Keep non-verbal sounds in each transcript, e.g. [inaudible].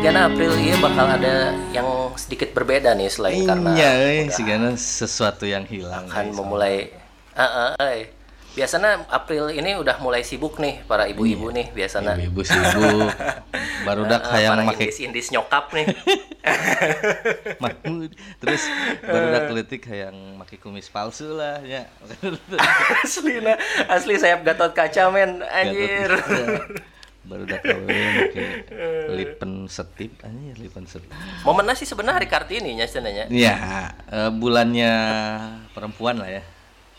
Tigana April iya bakal ada yang sedikit berbeda nih selain karena Iya, eh, udah si Gana sesuatu yang hilang. akan eh, memulai ah, ah, eh. biasanya April ini udah mulai sibuk nih para ibu-ibu nih biasanya. Ibu sibuk, [laughs] baru dak Ah, hayang para make indis-indis nyokap nih. [laughs] Terus baru dak keletik hayang make kumis palsu lah ya. [laughs] asli nah. Asli sayap gatot kaca men. Anjir baru dak kawin make lipen setip anjir lipen setip. momennya sih sebenarnya hari kartini nya sebenarnya Ya, eh, bulannya perempuan lah ya.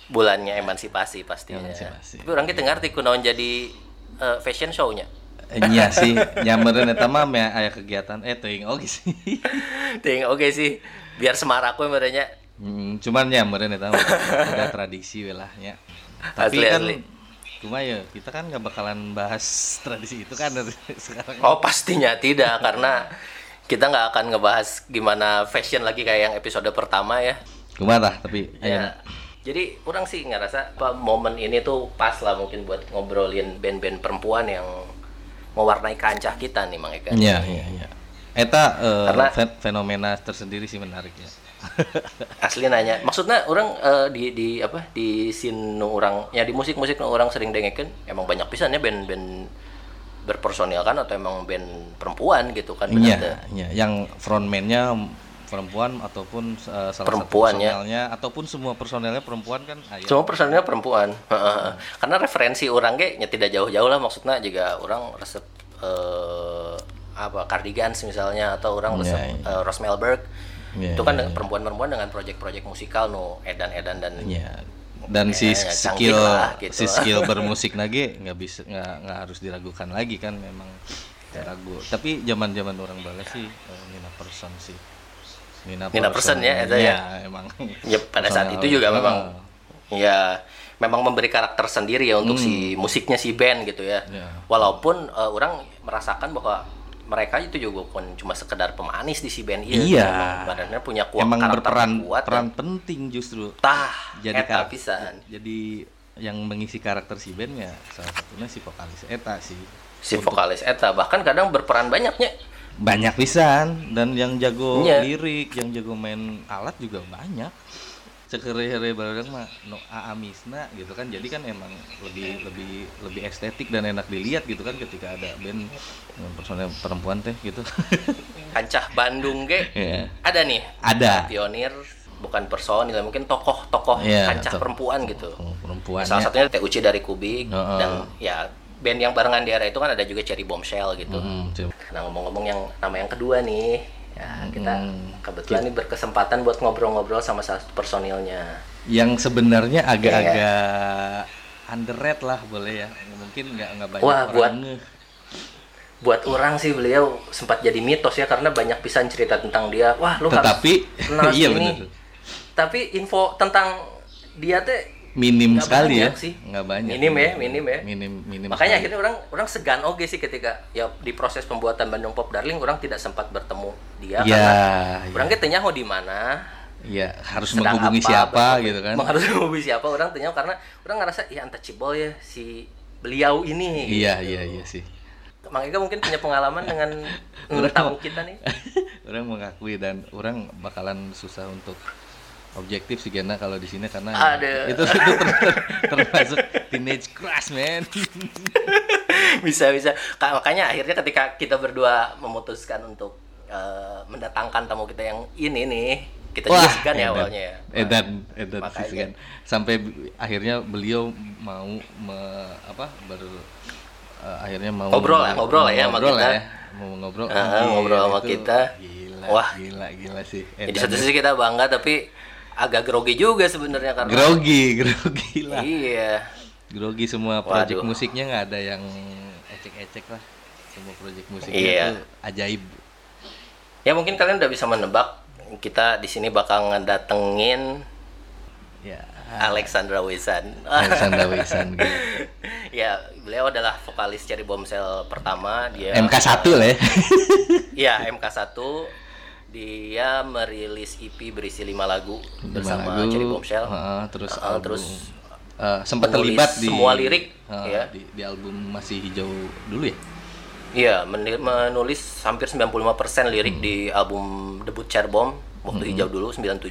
bulannya emansipasi pastinya Emansipasi. tapi orang kita ngerti kunaon jadi eh, fashion show-nya Eh, Iya sih, nyamperin eta mah meh aya kegiatan eh teuing oge sih. [laughs] ting oke sih biar semarak we merenya Hmm, cuman nyamperin eta mah ada tradisi we lah ya. Tapi Asli, kan asli. Cuma ya kita kan nggak bakalan bahas [laughs] tradisi itu kan dari sekarang. oh pastinya tidak karena kita nggak akan ngebahas gimana fashion lagi kayak yang episode pertama ya Kumaha tah tapi Ya. Jadi orang sih ngerasa apa momen ini tuh pas lah mungkin buat ngobrolin band-band perempuan yang mewarnai kancah kita nih Mang Eka. Iya, iya, iya. Eta eh, Karena- fen- fenomena tersendiri sih menarik ya. [laughs] Asli nanya, maksudnya orang eh, di di apa di scene nu orang ya di musik-musik nu orang sering dengerin emang banyak pisannya band-band berpersonil kan atau emang band perempuan gitu kan? Iya, iya. Yang frontman-nya perempuan ataupun eh, salah Perempuan, satu ya. personelnya ataupun semua personelnya perempuan kan aya. Semua personilnya perempuan. Karena referensi orang ge tidak jauh-jauh lah maksudnya juga orang resep eh, apa cardigans misalnya atau orang resep Iya, eh, Rose Melberg. Iya, itu kan iya, dengan perempuan-perempuan dengan proyek-proyek musikal no edan-edan dan Iya. Dan si Ya, ya, skill lah, gitu. si skill [laughs] bermusik lagi nggak bisa nggak nggak harus diragukan lagi kan memang Ya. tidak ragu. Tapi zaman-zaman orang bala sih eh, Nina Person sih. Nina, Nina Person ya, itu ya. emang. ya pada saat itu juga memang ya memang memberi karakter sendiri ya untuk si musiknya si band gitu ya. Hmm. Ya. Walaupun eh, orang merasakan bahwa mereka itu juga bukan cuma sekedar pemanis di si band. Iya. Emang badannya punya kuat emang berperan kuat. peran dan- penting justru. tah Jadi eta pisan. Jadi yang mengisi karakter si band ya salah satunya si vokalis Eta sih. Si vokalis eta bahkan kadang berperan banyaknya. Banyak pisan dan yang jago Iya. lirik, yang jago main alat juga banyak. Sekere-here bareng mah no aamisna gitu kan. Jadi kan emang lebih lebih lebih estetik dan enak dilihat gitu kan ketika ada band personel perempuan teh gitu. [laughs] Kancah Bandung ge Iya. ada nih. Ada. Pionir bukan personil mungkin tokoh-tokoh Iya, kancah tokoh- perempuan gitu. Perempuan Salah satunya Teh Uci dari Kubik Heeh. dan ya band yang barengan di era itu kan ada juga Cherry Bombshell gitu. Coba. Nah ngomong-ngomong yang nama yang kedua nih, ya kita Hmm. kebetulan nih berkesempatan buat ngobrol-ngobrol sama salah satu personilnya. yang sebenarnya agak-agak underrated lah boleh ya mungkin nggak nggak banyak Wah, orang buat- ngeh. Buat orang sih beliau sempat jadi mitos ya karena banyak pisan cerita tentang dia. Wah lu tetapi harus kenal [laughs] iya ini. benar Tapi info tentang dia teh minim nggak sekali ya sih. nggak banyak Minim ya, minim ya. minim minim Makanya sekali. akhirnya orang orang segan oke sih ketika ya di proses pembuatan Bandung Pop Darling orang tidak sempat bertemu dia ya karena ya, orang tanya mau di mana ya harus sedang menghubungi apa, siapa bertemu- gitu kan [laughs] harus menghubungi siapa orang tanya karena orang ngerasa ya untouchable ya si beliau ini iya gitu. iya iya sih Mang Ega mungkin punya pengalaman dengan [laughs] Orang- tamu kita nih [laughs] orang mengakui dan orang bakalan susah untuk objektif sih Gena kalau di sini karena Aduh. itu [laughs] itu ter- ter- termasuk teenage crush man [laughs] bisa bisa Ka- makanya akhirnya ketika kita berdua memutuskan untuk eh, mendatangkan tamu kita yang ini nih kita juga segan ya edan. awalnya ya Edan, edan sih Makanya. segan. Sampai akhirnya beliau mau me- apa baru eh, akhirnya mau Ngobrol lah, ngobrol lah ya sama ngobrol kita. lah ya. Mau ngobrol. Ah, Iya, ngobrol sama itu kita. Gila, Wah. gila, gila sih. Ya, di Edan satu ya. sisi kita bangga tapi agak grogi juga sebenarnya karena grogi, [laughs] grogi lah. iya Grogi semua proyek Waduh. musiknya nggak ada yang ecek-ecek lah. Semua proyek musiknya Iya. itu ajaib. ya mungkin kalian udah bisa menebak kita di sini bakal ngedatengin Ya. Alexandra Wisan Alexandra [laughs] Wisan gitu. ya beliau adalah vokalis Cherry Bombshell pertama dia MK1 lah ya. Iya MK1 dia merilis EP berisi lima lagu bersama Lima lagu, Cherry Bombshell heeh, terus Heeh, album, terus eh, sempat terlibat di semua lirik, heeh, ya. di, di album masih hijau dulu ya Iya, menulis hampir 95% lirik Hmm. di album debut Cerbom waktu hijau dulu 97.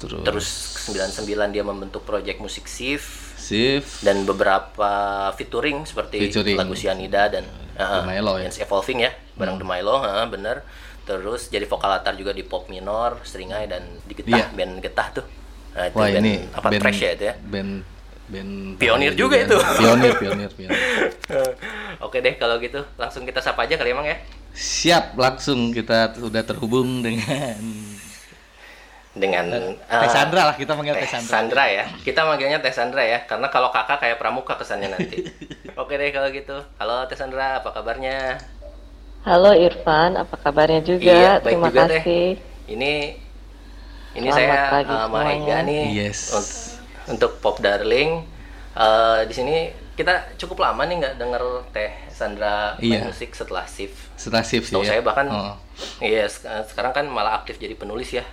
Terus, Terus 99 dia membentuk project musik Sif Sif. dan beberapa featuring seperti Featuring. lagu Cyanida dan uh, Milo ya? It's Evolving ya, bareng The Milo, uh, bener. Terus jadi vokal latar juga di pop minor, Seringai dan di Getah, Iya. band Getah tuh. Nah, itu Wah band, ini apa band, trash ya itu ya. Band band Pionir juga itu. Pionir, pionir, pionir. [laughs] Oke deh kalau gitu langsung kita sapa aja kali emang ya. Siap, langsung kita sudah terhubung dengan Dengan Teh uh, Sandra lah kita manggil Teh Teh Sandra. Sandra ya. Kita manggilnya Teh Sandra ya, karena kalau kakak kayak pramuka kesannya nanti. [laughs] Oke deh kalau gitu. Halo Teh Sandra, apa kabarnya? Halo Irfan, apa kabarnya juga? Iya, baik Terima juga, kasih. Ini ini Selamat saya pagi uh, sama semuanya. Ega nih Yes. untuk, untuk Pop Darling. Eh, di sini kita cukup lama nih nggak denger Teh Sandra main Iya. musik setelah Sif. Setelah shift sih Tahu ya. saya bahkan Oh. iya sek- sekarang kan malah aktif jadi penulis ya.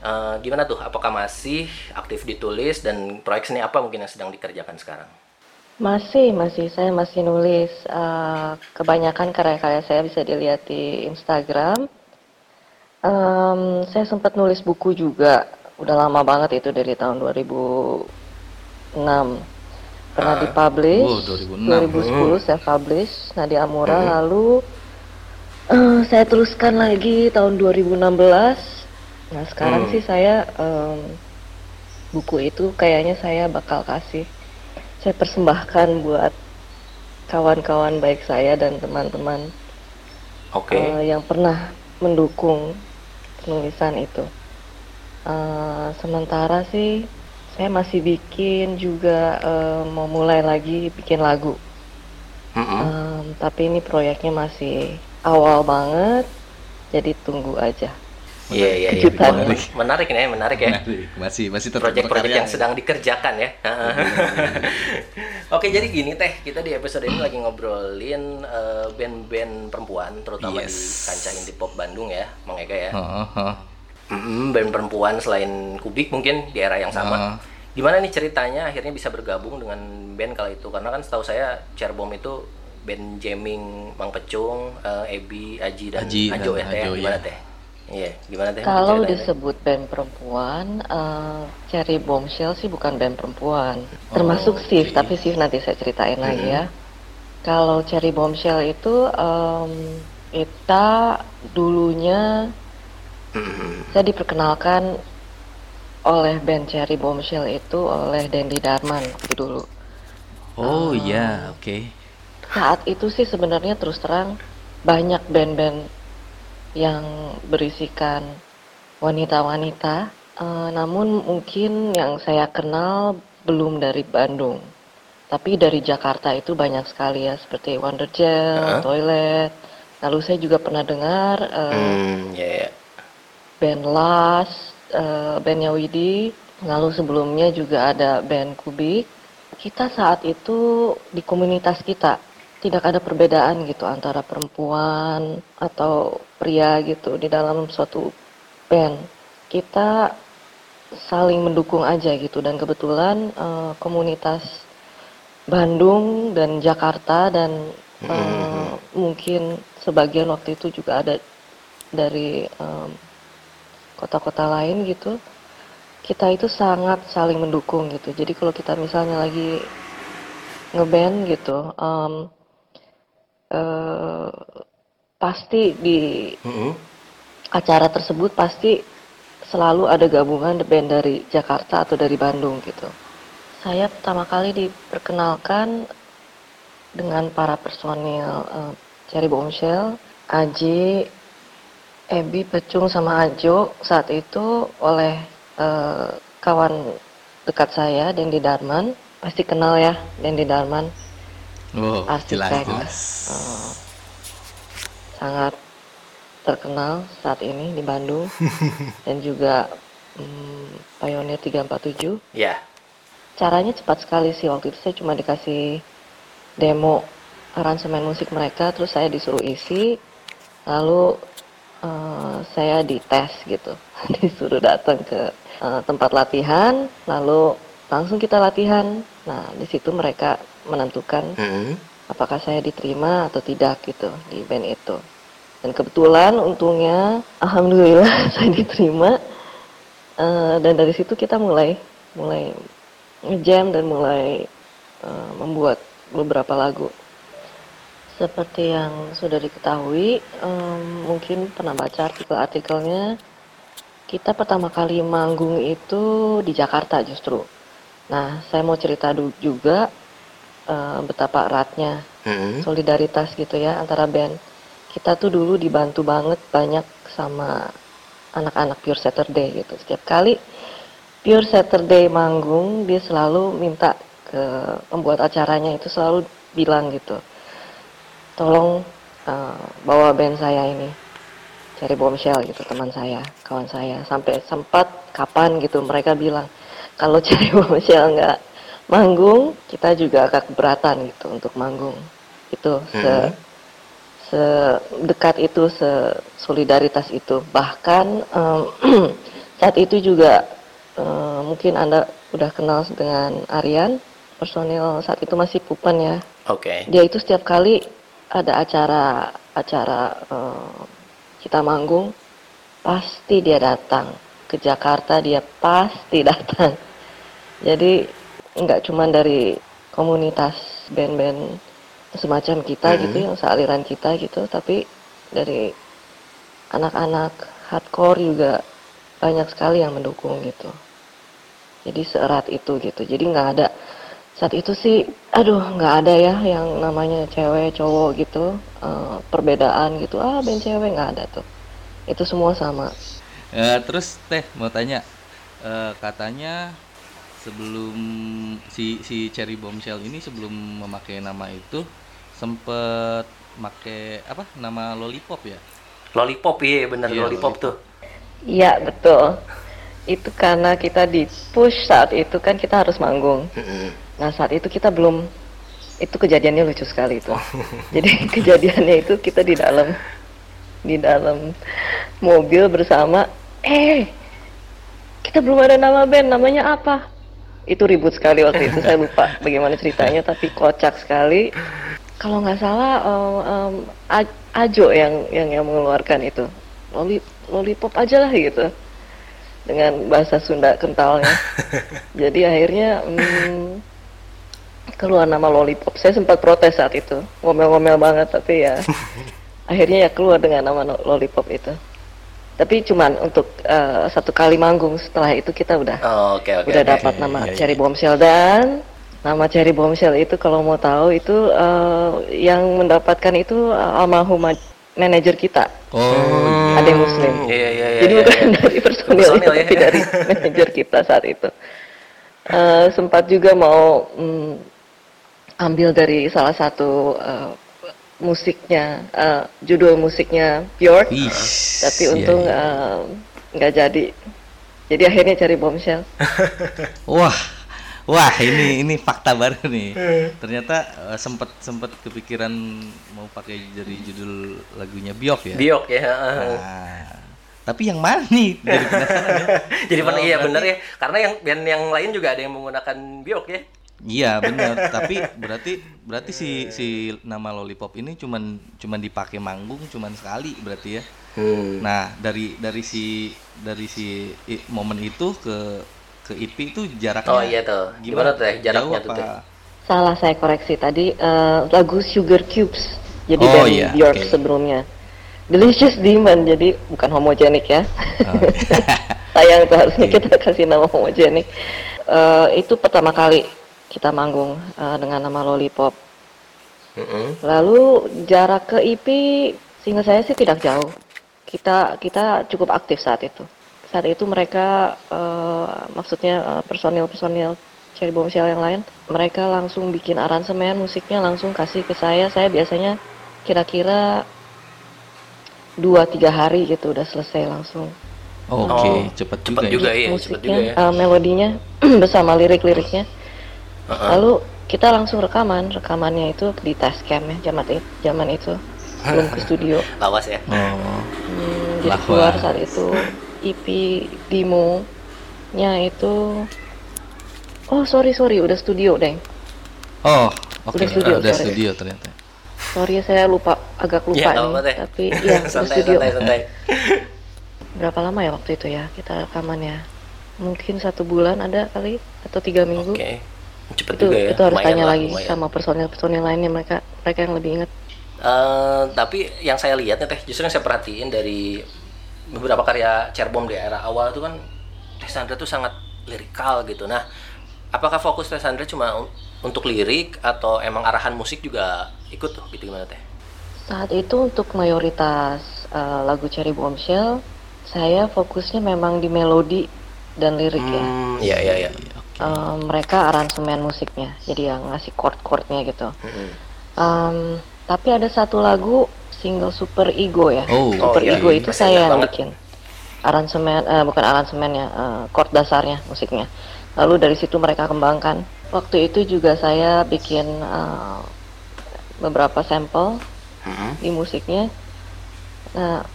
Eh, gimana tuh? Apakah masih aktif ditulis dan proyek seni apa mungkin yang sedang dikerjakan sekarang? Masih, masih. Saya masih nulis. eh, kebanyakan karya-karya saya bisa dilihat di Instagram. Em, saya sempat nulis buku juga. Udah lama banget itu dari tahun 2006. Pernah Ah. dipublish. Wow, 2006. 2010 saya publish. Nadia Amura. Lalu eh, saya teruskan lagi tahun 2016. Nah sekarang Hmm. sih saya em, buku itu kayaknya saya bakal kasih saya persembahkan buat kawan-kawan baik saya dan teman-teman Oke. eh, yang pernah mendukung penulisan itu. Eh, sementara sih saya masih bikin juga eh, mau mulai lagi bikin lagu. Mm-mm. Em, tapi ini proyeknya masih awal banget, jadi tunggu aja. Iya iya iya. Menarik. menarik nih, menarik ya. Menarik. Masih masih tetap Proyek-proyek yang ya. sedang dikerjakan ya. [laughs] Oke, jadi gini teh, kita di episode ini lagi ngobrolin eh, band-band perempuan, terutama di Yes. kancah indie pop Bandung ya, Mang Ega ya. Mm-mm, band perempuan selain Kubik mungkin di era yang sama. Ah. Gimana nih ceritanya akhirnya bisa bergabung dengan band kala itu? Karena kan setahu saya Cerbom itu band jamming Mang Pecung, eh, Ebi, Aji dan Aji Ajo dan ya teh. Gimana ya. teh? Iya, gimana teh? Kalau disebut band perempuan, eh, Cherry Bombshell sih bukan band perempuan. Termasuk Oh, Sif, oke. tapi Sif nanti saya ceritain lagi ya. Kalau Cherry Bombshell itu, em, kita dulunya Mm-mm. saya diperkenalkan oleh band Cherry Bombshell itu oleh Dendi Darman waktu dulu. Oh iya, oke. Saat itu sih sebenarnya terus terang banyak band-band yang berisikan wanita-wanita, eh, namun mungkin yang saya kenal belum dari Bandung. Tapi dari Jakarta itu banyak sekali ya, seperti Wonder Gel, Hah? Toilet. Lalu saya juga pernah dengar eh, Hmm, ya ya. band Las, eh, bandnya Widi, lalu sebelumnya juga ada band Kubik. Kita saat itu di komunitas kita tidak ada perbedaan gitu antara perempuan atau pria gitu di dalam suatu band. Kita saling mendukung aja gitu. Dan kebetulan eh, komunitas Bandung dan Jakarta dan eh, mungkin sebagian waktu itu juga ada dari em, kota-kota lain gitu kita itu sangat saling mendukung gitu. Jadi kalau kita misalnya lagi ngeband gitu eh, pasti di Mm-mm. acara tersebut pasti selalu ada gabungan band dari Jakarta atau dari Bandung gitu. Saya pertama kali diperkenalkan dengan para personil eh, Cherry Bombshell, Aji, Ebi, Pecung sama Ajo saat itu oleh eh, kawan dekat saya Dendi Darman pasti kenal ya Dendi Darman Oh, jelas Arsitek. jelas. eh, sangat terkenal saat ini di Bandung. [laughs] Dan juga hmm, Pioneer 347 Ya. caranya cepat sekali sih. Waktu itu saya cuma dikasih demo aransemen musik mereka terus saya disuruh isi. Lalu eh, saya dites gitu. [laughs] Disuruh datang ke eh, tempat latihan lalu langsung kita latihan. Nah di situ mereka menentukan Mm-mm. Apakah saya diterima atau tidak gitu di band itu. Dan kebetulan untungnya alhamdulillah [laughs] saya diterima uh, dan dari situ kita mulai mulai ngejam dan mulai uh, membuat beberapa lagu. Seperti yang sudah diketahui, um, mungkin pernah baca artikel-artikelnya, kita pertama kali manggung itu di Jakarta justru. Nah, saya mau cerita juga uh, betapa eratnya hmm. solidaritas gitu ya antara band. Kita tuh dulu dibantu banget banyak sama anak-anak Pure Saturday gitu. Setiap kali Pure Saturday manggung, dia selalu minta ke pembuat acaranya itu selalu bilang gitu tolong uh, bawa band saya ini cari bombshell gitu teman saya kawan saya sampai sempat kapan gitu mereka bilang kalau cari [laughs] bombshell nggak manggung kita juga agak keberatan gitu untuk manggung. Itu se hmm. sedekat itu se solidaritas itu. Bahkan um, [clears throat] saat itu juga um, mungkin anda udah kenal dengan Aryan personil saat itu masih Pupan ya. Oke. Okay. dia itu setiap kali ada acara acara uh, kita manggung pasti dia datang. Ke Jakarta dia pasti [laughs] datang. Jadi nggak cuma dari komunitas band-band semacam kita hmm. gitu yang sealiran kita gitu tapi dari anak-anak hardcore juga banyak sekali yang mendukung gitu. Jadi seerat itu gitu. Jadi nggak ada saat itu sih aduh nggak ada ya yang namanya cewek cowok gitu uh, perbedaan gitu. Ah band cewek nggak ada tuh. Itu semua sama. Uh, terus teh mau tanya uh, katanya sebelum si si Cherry Bombshell ini sebelum memakai nama itu sempet make apa nama lollipop ya? Lollipop iya bener iya, lollipop, lollipop. tuh. Iya betul. Itu karena kita di push saat itu kan kita harus manggung. Nah saat itu kita belum itu kejadiannya lucu sekali itu. [laughs] Jadi kejadiannya itu kita di dalam di dalam mobil bersama, eh kita belum ada nama band, namanya apa? Itu ribut sekali waktu itu, saya lupa bagaimana ceritanya, tapi kocak sekali. Kalau nggak salah um, um, Ajo yang yang yang mengeluarkan itu, Loli, lollipop aja lah gitu, dengan bahasa Sunda kentalnya. [laughs] Jadi akhirnya um, keluar nama lollipop saya sempat protes saat itu ngomel-ngomel banget tapi ya [laughs] akhirnya ya keluar dengan nama lollipop itu tapi cuman untuk uh, satu kali manggung setelah itu kita udah oh, okay, okay, udah okay. dapat nama yeah, Cherry yeah. Bombshell dan nama Cherry Bombshell itu kalau mau tahu itu uh, yang mendapatkan itu uh, almarhum manajer kita oh ada yang muslim yeah, yeah, yeah, jadi yeah, bukan yeah. dari personil, personil ya, tapi dari manajer kita saat itu uh, sempat juga mau um, ambil dari salah satu uh, musiknya uh, judul musiknya Bjork Ish, tapi iya, untung iya. Eh, nggak iya. uh, jadi. Jadi akhirnya cari bombshell. [laughs] Wah wah ini ini fakta baru nih. Ternyata uh, sempet sempet kepikiran mau pakai jadi judul lagunya Bjork ya? Bjork ya nah, tapi yang mana nih? Jadi penasaran ya. [laughs] Jadi oh, iya bener ya. Karena yang band yang lain juga ada yang menggunakan Bjork ya Iya [laughs] benar, tapi berarti berarti si si nama lollipop ini cuman cuman dipakai manggung cuman sekali berarti ya. Hmm. Nah dari dari si dari si i, momen itu ke ke IP itu jaraknya. Oh iya tuh. Gimana, tuh ya jaraknya tuh? Salah saya koreksi tadi uh, lagu Sugar Cubes. Jadi oh, dari iya, Bjork okay. sebelumnya. Delicious Demon jadi bukan homogenik ya. Oh. [laughs] Sayang tuh harusnya okay. kita kasih nama homogenik. Uh, itu pertama kali kita manggung uh, dengan nama Lollipop. Mm-hmm. Lalu jarak ke IP sehingga saya sih tidak jauh. Kita kita cukup aktif saat itu. Saat itu mereka uh, maksudnya uh, personil-personil Cherry Bombshell yang lain, mereka langsung bikin aransemen musiknya langsung kasih ke saya. Saya biasanya kira-kira dua tiga hari gitu udah selesai langsung. Oke, okay. oh, cepet juga, juga ya, musiknya, juga ya. Uh, melodinya [clears throat] bersama lirik-liriknya uh-huh. lalu kita langsung rekaman rekamannya itu di cam ya zaman itu zaman itu belum ke studio [laughs] lawas ya oh. hmm, jadi keluar saat itu EP demo nya itu oh sorry sorry udah studio deng oh Oke, Udah studio, udah sorry. studio ternyata. Sorry saya lupa agak lupa Ya, nih, Teh. tapi [laughs] udah santai, studio. santai, santai. [laughs] Berapa lama ya waktu itu ya kita rekamannya? Mungkin satu bulan ada kali atau tiga minggu. Oke. Cepet Itu juga ya. itu harus lumayan tanya lah, lagi lumayan. sama personil-personil lainnya mereka mereka yang lebih ingat. Eh, tapi yang saya lihat nih teh, justru yang saya perhatiin dari beberapa karya Cerbom di era awal itu kan Teh Sandra tuh sangat lirikal gitu. Nah, apakah fokus Teh Sandra cuma un- untuk lirik atau emang arahan musik juga ikut tuh gitu gimana Teh? Saat itu untuk mayoritas eh, lagu Cherry Bombshell, saya fokusnya memang di melodi dan lirik ya. Hmm, iya iya iya. Eh, mereka aransemen musiknya, jadi yang ngasih chord-chordnya gitu. Mm-mm. Em, tapi ada satu lagu single Super Ego ya. Oh. Super Oh, iya, Ego iya. itu Masih saya ingat yang banget. bikin. Aransemen eh, bukan aransemennya, eh, chord dasarnya musiknya. Lalu dari situ mereka kembangkan. Waktu itu juga saya bikin eh, beberapa sampel Mm-mm. di musiknya. Nah,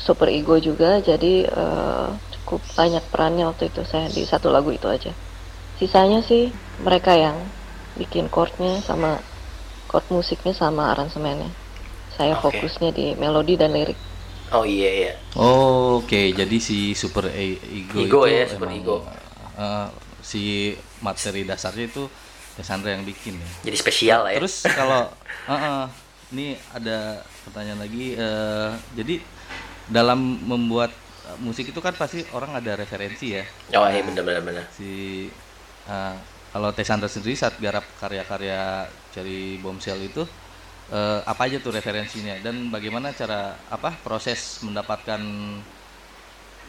Super Ego juga, jadi eh, cukup banyak perannya waktu itu saya di satu lagu itu aja. Sisanya sih mereka yang bikin chordnya sama chord musiknya sama aransemennya. Saya Oke. fokusnya di melodi dan lirik. Oh iya iya. Oh, Oke, jadi si Super E- Ego, Ego itu ya, Super emang, Ego. eh, si materi dasarnya itu Cassandra yang bikin ya. Jadi spesial lah ya. Terus kalau eh, eh, ini ada pertanyaan lagi eh, jadi dalam membuat musik itu kan pasti orang ada referensi ya. Oh iya benar benar benar. Si eh, kalau Tesandra sendiri saat garap karya-karya Cherry Bombshell itu eh, apa aja tuh referensinya dan bagaimana cara apa proses mendapatkan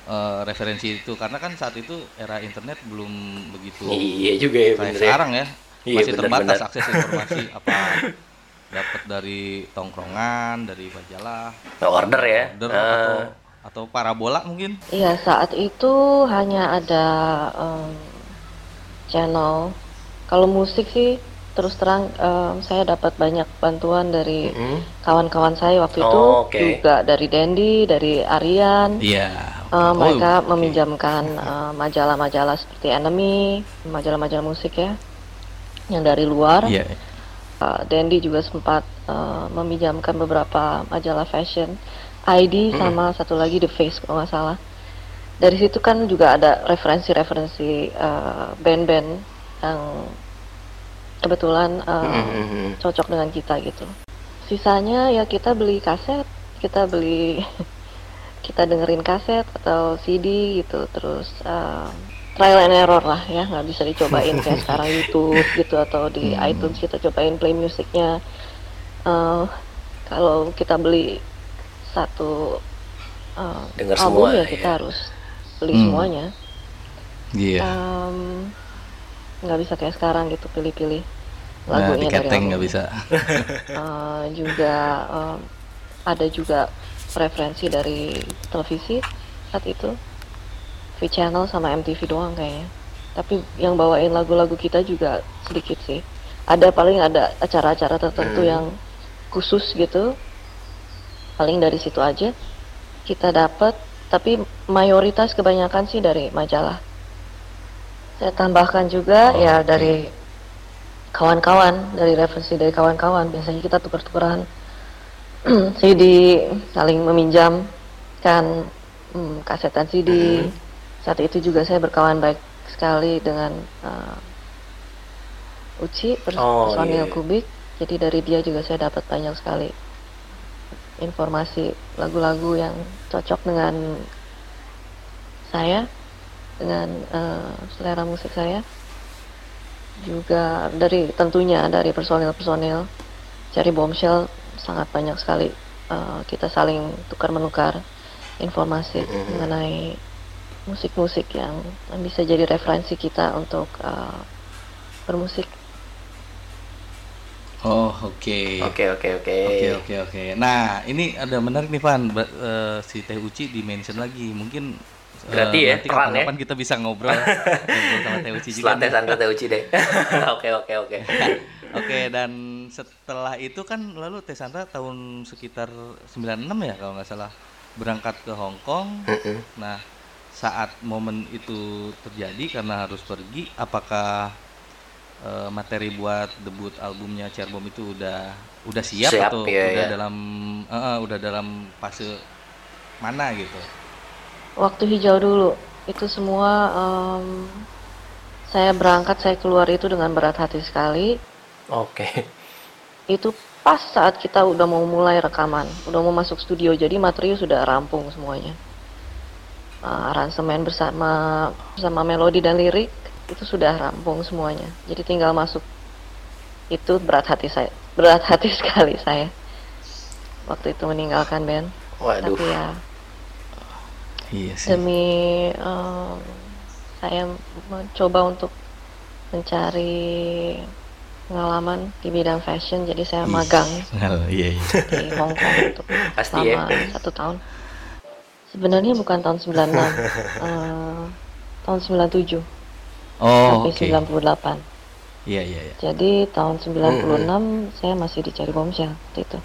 eh, referensi itu karena kan saat itu era internet belum begitu Iya juga ya kayak ya. sekarang ya Iya, masih bener, terbatas bener. akses informasi [laughs] apa dapat dari tongkrongan dari majalah Nggak order ya. order Ah. atau atau parabola mungkin Iya, saat itu hanya ada em, channel. Kalau musik sih terus terang em, saya dapat banyak bantuan dari kawan-kawan saya waktu itu Oh, oke. juga dari Dendi, dari Arian. iya Eh, Oh, mereka oke. meminjamkan [laughs] eh, majalah-majalah seperti Enemy, majalah-majalah musik ya, yang dari luar. iya Uh, Dendi juga sempat uh, meminjamkan beberapa majalah fashion, ID sama satu lagi The Face kalau nggak salah. Dari situ kan juga ada referensi-referensi uh, band-band yang kebetulan uh, Mm-mm. cocok dengan kita gitu. Sisanya ya kita beli kaset, kita beli [laughs] kita dengerin kaset atau CD gitu, terus uh, trial and error lah ya, nggak bisa dicobain kayak [laughs] sekarang YouTube gitu atau di iTunes kita cobain play musiknya. Uh, kalau kita beli satu uh, album semua, ya kita ya. harus beli Hmm. semuanya. iya Um, nggak bisa kayak sekarang gitu pilih-pilih nah lagunya dari diketeng album. nggak bisa [laughs] Eh, juga em, ada juga referensi dari televisi saat itu V Channel sama MTV doang kayaknya tapi yang bawain lagu-lagu kita juga sedikit sih ada paling ada acara-acara tertentu Hmm. yang khusus gitu paling dari situ aja kita dapat tapi mayoritas kebanyakan sih dari majalah saya tambahkan juga Oh, ya oke. dari kawan-kawan dari referensi dari kawan-kawan biasanya kita tukar-tukaran [clears throat] CD saling meminjam kan hmm, kasetan CD Hmm. saat itu juga saya berkawan baik sekali dengan uh, Uci Oh, personil iya. Kubik jadi dari dia juga saya dapat banyak sekali informasi lagu-lagu yang cocok dengan saya dengan eh, selera musik saya juga dari tentunya dari personil-personil cari bombshell sangat banyak sekali eh, kita saling tukar menukar informasi Mhm. mengenai musik-musik yang, bisa jadi referensi kita untuk eh, bermusik oh oke Oke oke oke. Oke oke oke. Nah ini ada menarik nih Van, Ba- eh, si Teh Uci di mention lagi. Mungkin eh, Berarti ya, nanti peran ya. kapan-kapan kita bisa ngobrol, [laughs] ngobrol sama Teh Uci juga. Setelah nih. tes Sandra Teh Uci deh. [laughs] Oke oke oke. [laughs] Oke dan setelah itu kan lalu Teh Sandra tahun sekitar 96 ya kalau nggak salah berangkat ke Hong Kong. Mm-mm. Nah saat momen itu terjadi karena harus pergi, apakah eh, materi buat debut albumnya Cerbom itu udah udah siap, Siap, atau iya, udah iya. dalam eh, eh, udah dalam fase mana gitu? Waktu hijau dulu, itu semua em, saya berangkat, saya keluar itu dengan berat hati sekali. Oke. Itu pas saat kita udah mau mulai rekaman, udah mau masuk studio, jadi materi sudah rampung semuanya. Eh, aransemen bersama bersama melodi dan lirik itu sudah rampung semuanya. Jadi tinggal masuk. Itu berat hati saya, berat hati [laughs] sekali saya. Waktu itu meninggalkan band. Waduh. Tapi ya Iya sih. demi em, saya mencoba untuk mencari pengalaman di bidang fashion jadi saya magang Iya iya. di Hong Kong untuk [laughs] Pasti ya. selama satu tahun sebenarnya bukan tahun 96 eh, tahun 97 Oh sampai oke. 98 Iya iya iya. jadi tahun 96 saya masih dicari bomsel waktu itu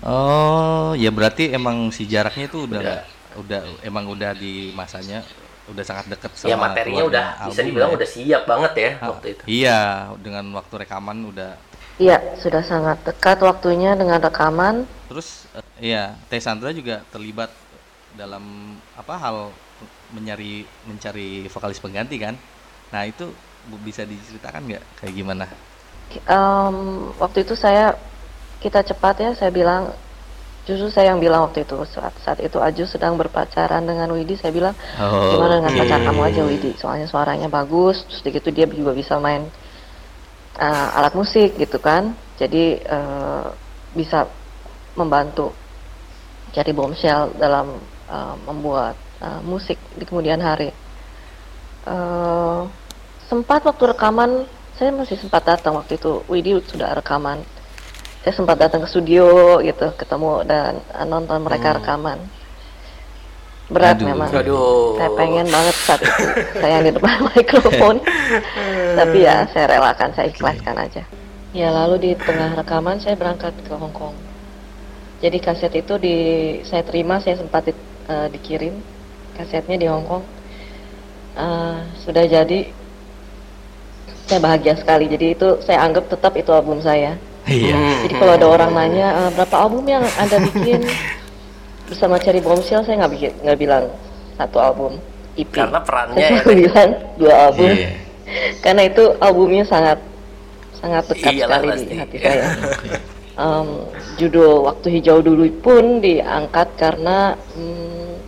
Oh ya berarti emang si jaraknya itu udah Udah. udah emang udah di masanya udah sangat dekat sama Ya materinya udah bisa dibilang ya. udah siap banget ya Ah, waktu itu. Iya, dengan waktu rekaman udah iya sudah sangat dekat waktunya dengan rekaman terus eh, iya Teh Sandra juga terlibat dalam apa hal mencari mencari vokalis pengganti kan? Nah itu bisa diceritakan nggak? Kayak gimana? Em, waktu itu saya kita cepat ya saya bilang justru saya yang bilang waktu itu saat saat itu Aju sedang berpacaran dengan Widi saya bilang Oh, gimana dengan oke. pacar kamu aja Widi? Soalnya suaranya bagus terus begitu dia juga bisa main uh, alat musik gitu kan. Jadi uh, bisa membantu cari bombshell dalam uh, membuat uh, musik di kemudian hari. Eh, sempat waktu rekaman saya masih sempat datang waktu itu. Widi sudah rekaman. Saya sempat datang ke studio gitu ketemu dan uh, nonton mereka rekaman. Berat Aduh. memang. Aduh. saya pengen banget saat itu. Saya yang di depan [laughs] mikrofon. Tapi ya saya relakan saya ikhlaskan aja. Ya lalu di tengah rekaman saya berangkat ke Hong Kong. Jadi kaset itu di saya terima saya sempat di- eh, dikirim kasetnya di Hong Kong Eh, sudah jadi saya bahagia sekali jadi itu saya anggap tetap itu album saya iya Hmm. jadi kalau ada orang nanya "Eh, berapa album yang anda bikin [laughs] bersama Cherry Bombshell, saya nggak bikin nggak bilang satu album EP. Karena perannya saya ya, bilang dua album. Iya. [laughs] Karena itu albumnya sangat sangat dekat Iyalah, sekali pasti. di hati saya. Em, judul Waktu Hijau dulu pun diangkat karena mm,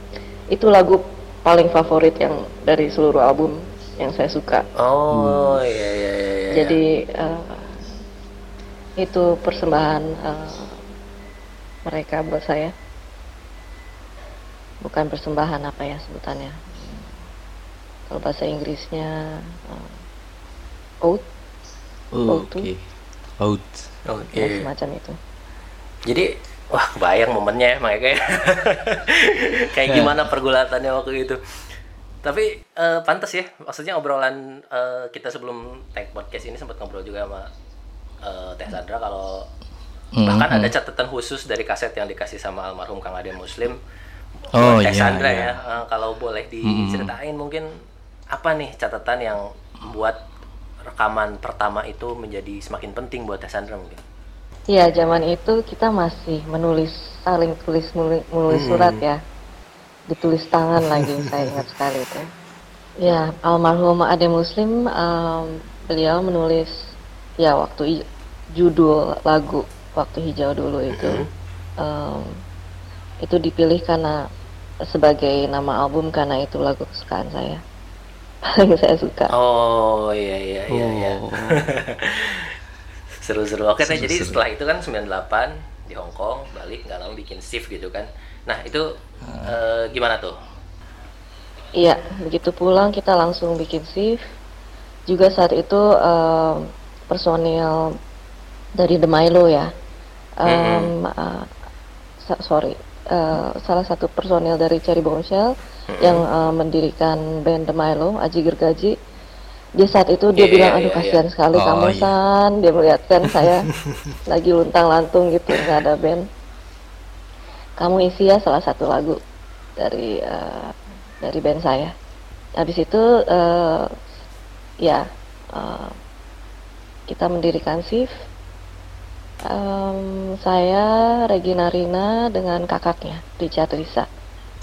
itu lagu paling favorit yang dari seluruh album yang saya suka. Oh iya iya iya. iya. Jadi eh, itu persembahan eh, mereka buat saya. Bukan persembahan apa ya sebutannya. Kalau bahasa Inggrisnya eh, ode, Oh, Auto. oke out Oke. ya semacam itu. Jadi wah kebayang momennya makanya kayak [laughs] kayak gimana pergulatannya waktu itu. Tapi eh, pantas ya, maksudnya obrolan eh, kita sebelum tag podcast ini sempat ngobrol juga sama eh, Teh Sandra kalau Hmm, bahkan ada catatan khusus dari kaset yang dikasih sama almarhum Kang Ade Muslim. Oh, buat Teh iya, Sandra iya. ya, Eh, kalau boleh diceritain mungkin apa nih catatan yang membuat rekaman pertama itu menjadi semakin penting buat Teh Sandra mungkin. Iya, zaman itu kita masih menulis saling tulis menulis surat ya. Ditulis tangan lagi, [laughs] saya ingat sekali itu. Ya, almarhum Ade Muslim em, beliau menulis ya waktu judul lagu Waktu Hijau dulu itu em, itu dipilih karena sebagai nama album karena itu lagu kesukaan saya. [laughs] Paling saya suka. Oh iya iya iya iya. [laughs] Seru-seru. Oke Teh, jadi Seru-seru. setelah itu kan 98 di Hong Kong, balik nggak lama bikin shift gitu kan. Nah, itu eh, gimana tuh? Iya, begitu pulang kita langsung bikin shift. Juga saat itu em, personil dari The Milo ya, em, eh, sa- sorry, eh, salah satu personil dari Cherry Bombshell yang eh, mendirikan band The Milo, Aji Gergaji. Dia saat itu dia Iya, bilang, iya, aduh iya, kasihan sekali Oh, kamu iya. San. Dia melihatkan saya [laughs] lagi luntang lantung gitu, nggak ada band. Kamu isi ya salah satu lagu dari eh, dari band saya. Habis itu eh, ya uh, kita mendirikan SIF. Um, saya Regina Rina dengan kakaknya Richard Risa.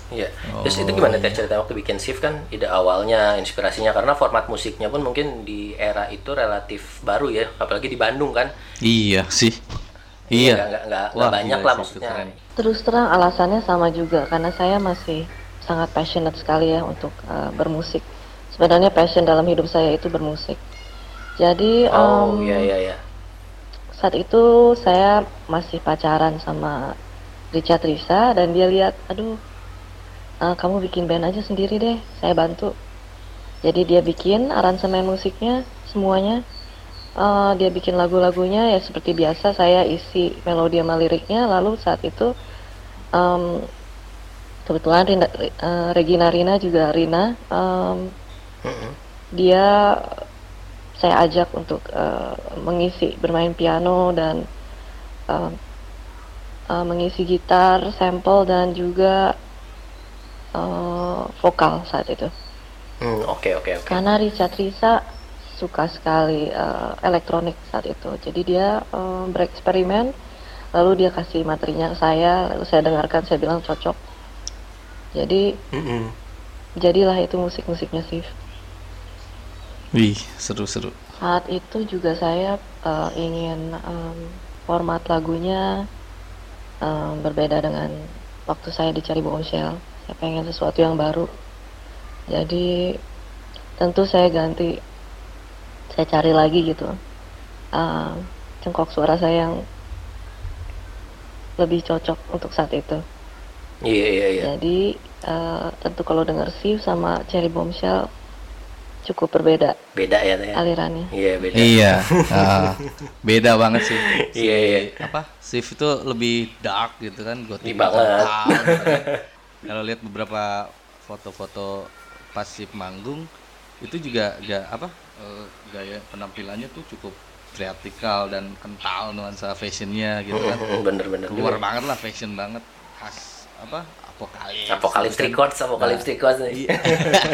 Iya. Terus itu gimana teh cerita waktu bikin shift kan ide awalnya, inspirasinya karena format musiknya pun mungkin di era itu relatif baru ya, apalagi di Bandung kan. Iya sih. Iya. Iya. Nggak nggak nggak Wah, banyak lah maksudnya. keren. Terus terang alasannya sama juga karena saya masih sangat passionate sekali ya untuk uh, bermusik. Sebenarnya passion dalam hidup saya itu bermusik. Jadi Oh um, iya iya iya. saat itu saya masih pacaran sama Richard Risa dan dia lihat, aduh, uh, kamu bikin band aja sendiri deh, saya bantu. Jadi dia bikin aransemen musiknya semuanya, Uh, dia bikin lagu-lagunya ya seperti biasa saya isi melodi sama liriknya. Lalu saat itu um, kebetulan Rina, uh, Regina Rina juga Rina, um, dia saya ajak untuk uh, mengisi bermain piano dan uh, uh, mengisi gitar, sampel dan juga uh, vokal saat itu. Hmm, oke oke oke. Karena Richard Risa suka sekali uh, elektronik saat itu, jadi dia uh, bereksperimen, lalu dia kasih materinya ke saya, lalu saya dengarkan, saya bilang cocok. Jadi Mm-mm. jadilah itu musik-musiknya sih. Wih, seru-seru. Saat itu juga saya uh, ingin um, format lagunya um, berbeda dengan waktu saya dicari Bombshell. Saya pengen sesuatu yang baru. Jadi tentu saya ganti, saya cari lagi gitu um, cengkok suara saya yang lebih cocok untuk saat itu. Iya iya iya. Jadi uh, tentu kalau dengar Steve sama Cherry Bombshell cukup berbeda Beda ya teh. alirannya. Iya beda. Iya. ah, beda banget sih. Si- Iya, iya. Apa? Shift itu lebih dark gitu kan, gotik Iya banget. gitu kan. [laughs] Kalau lihat beberapa foto-foto pas Shift manggung itu juga gak apa eh, gaya penampilannya tuh cukup vertikal dan kental nuansa fashionnya gitu kan. Bener-bener. Keluar banget lah fashion banget khas apa apokalips. Apokalips Records, Apokalips Nah, Records. Iya.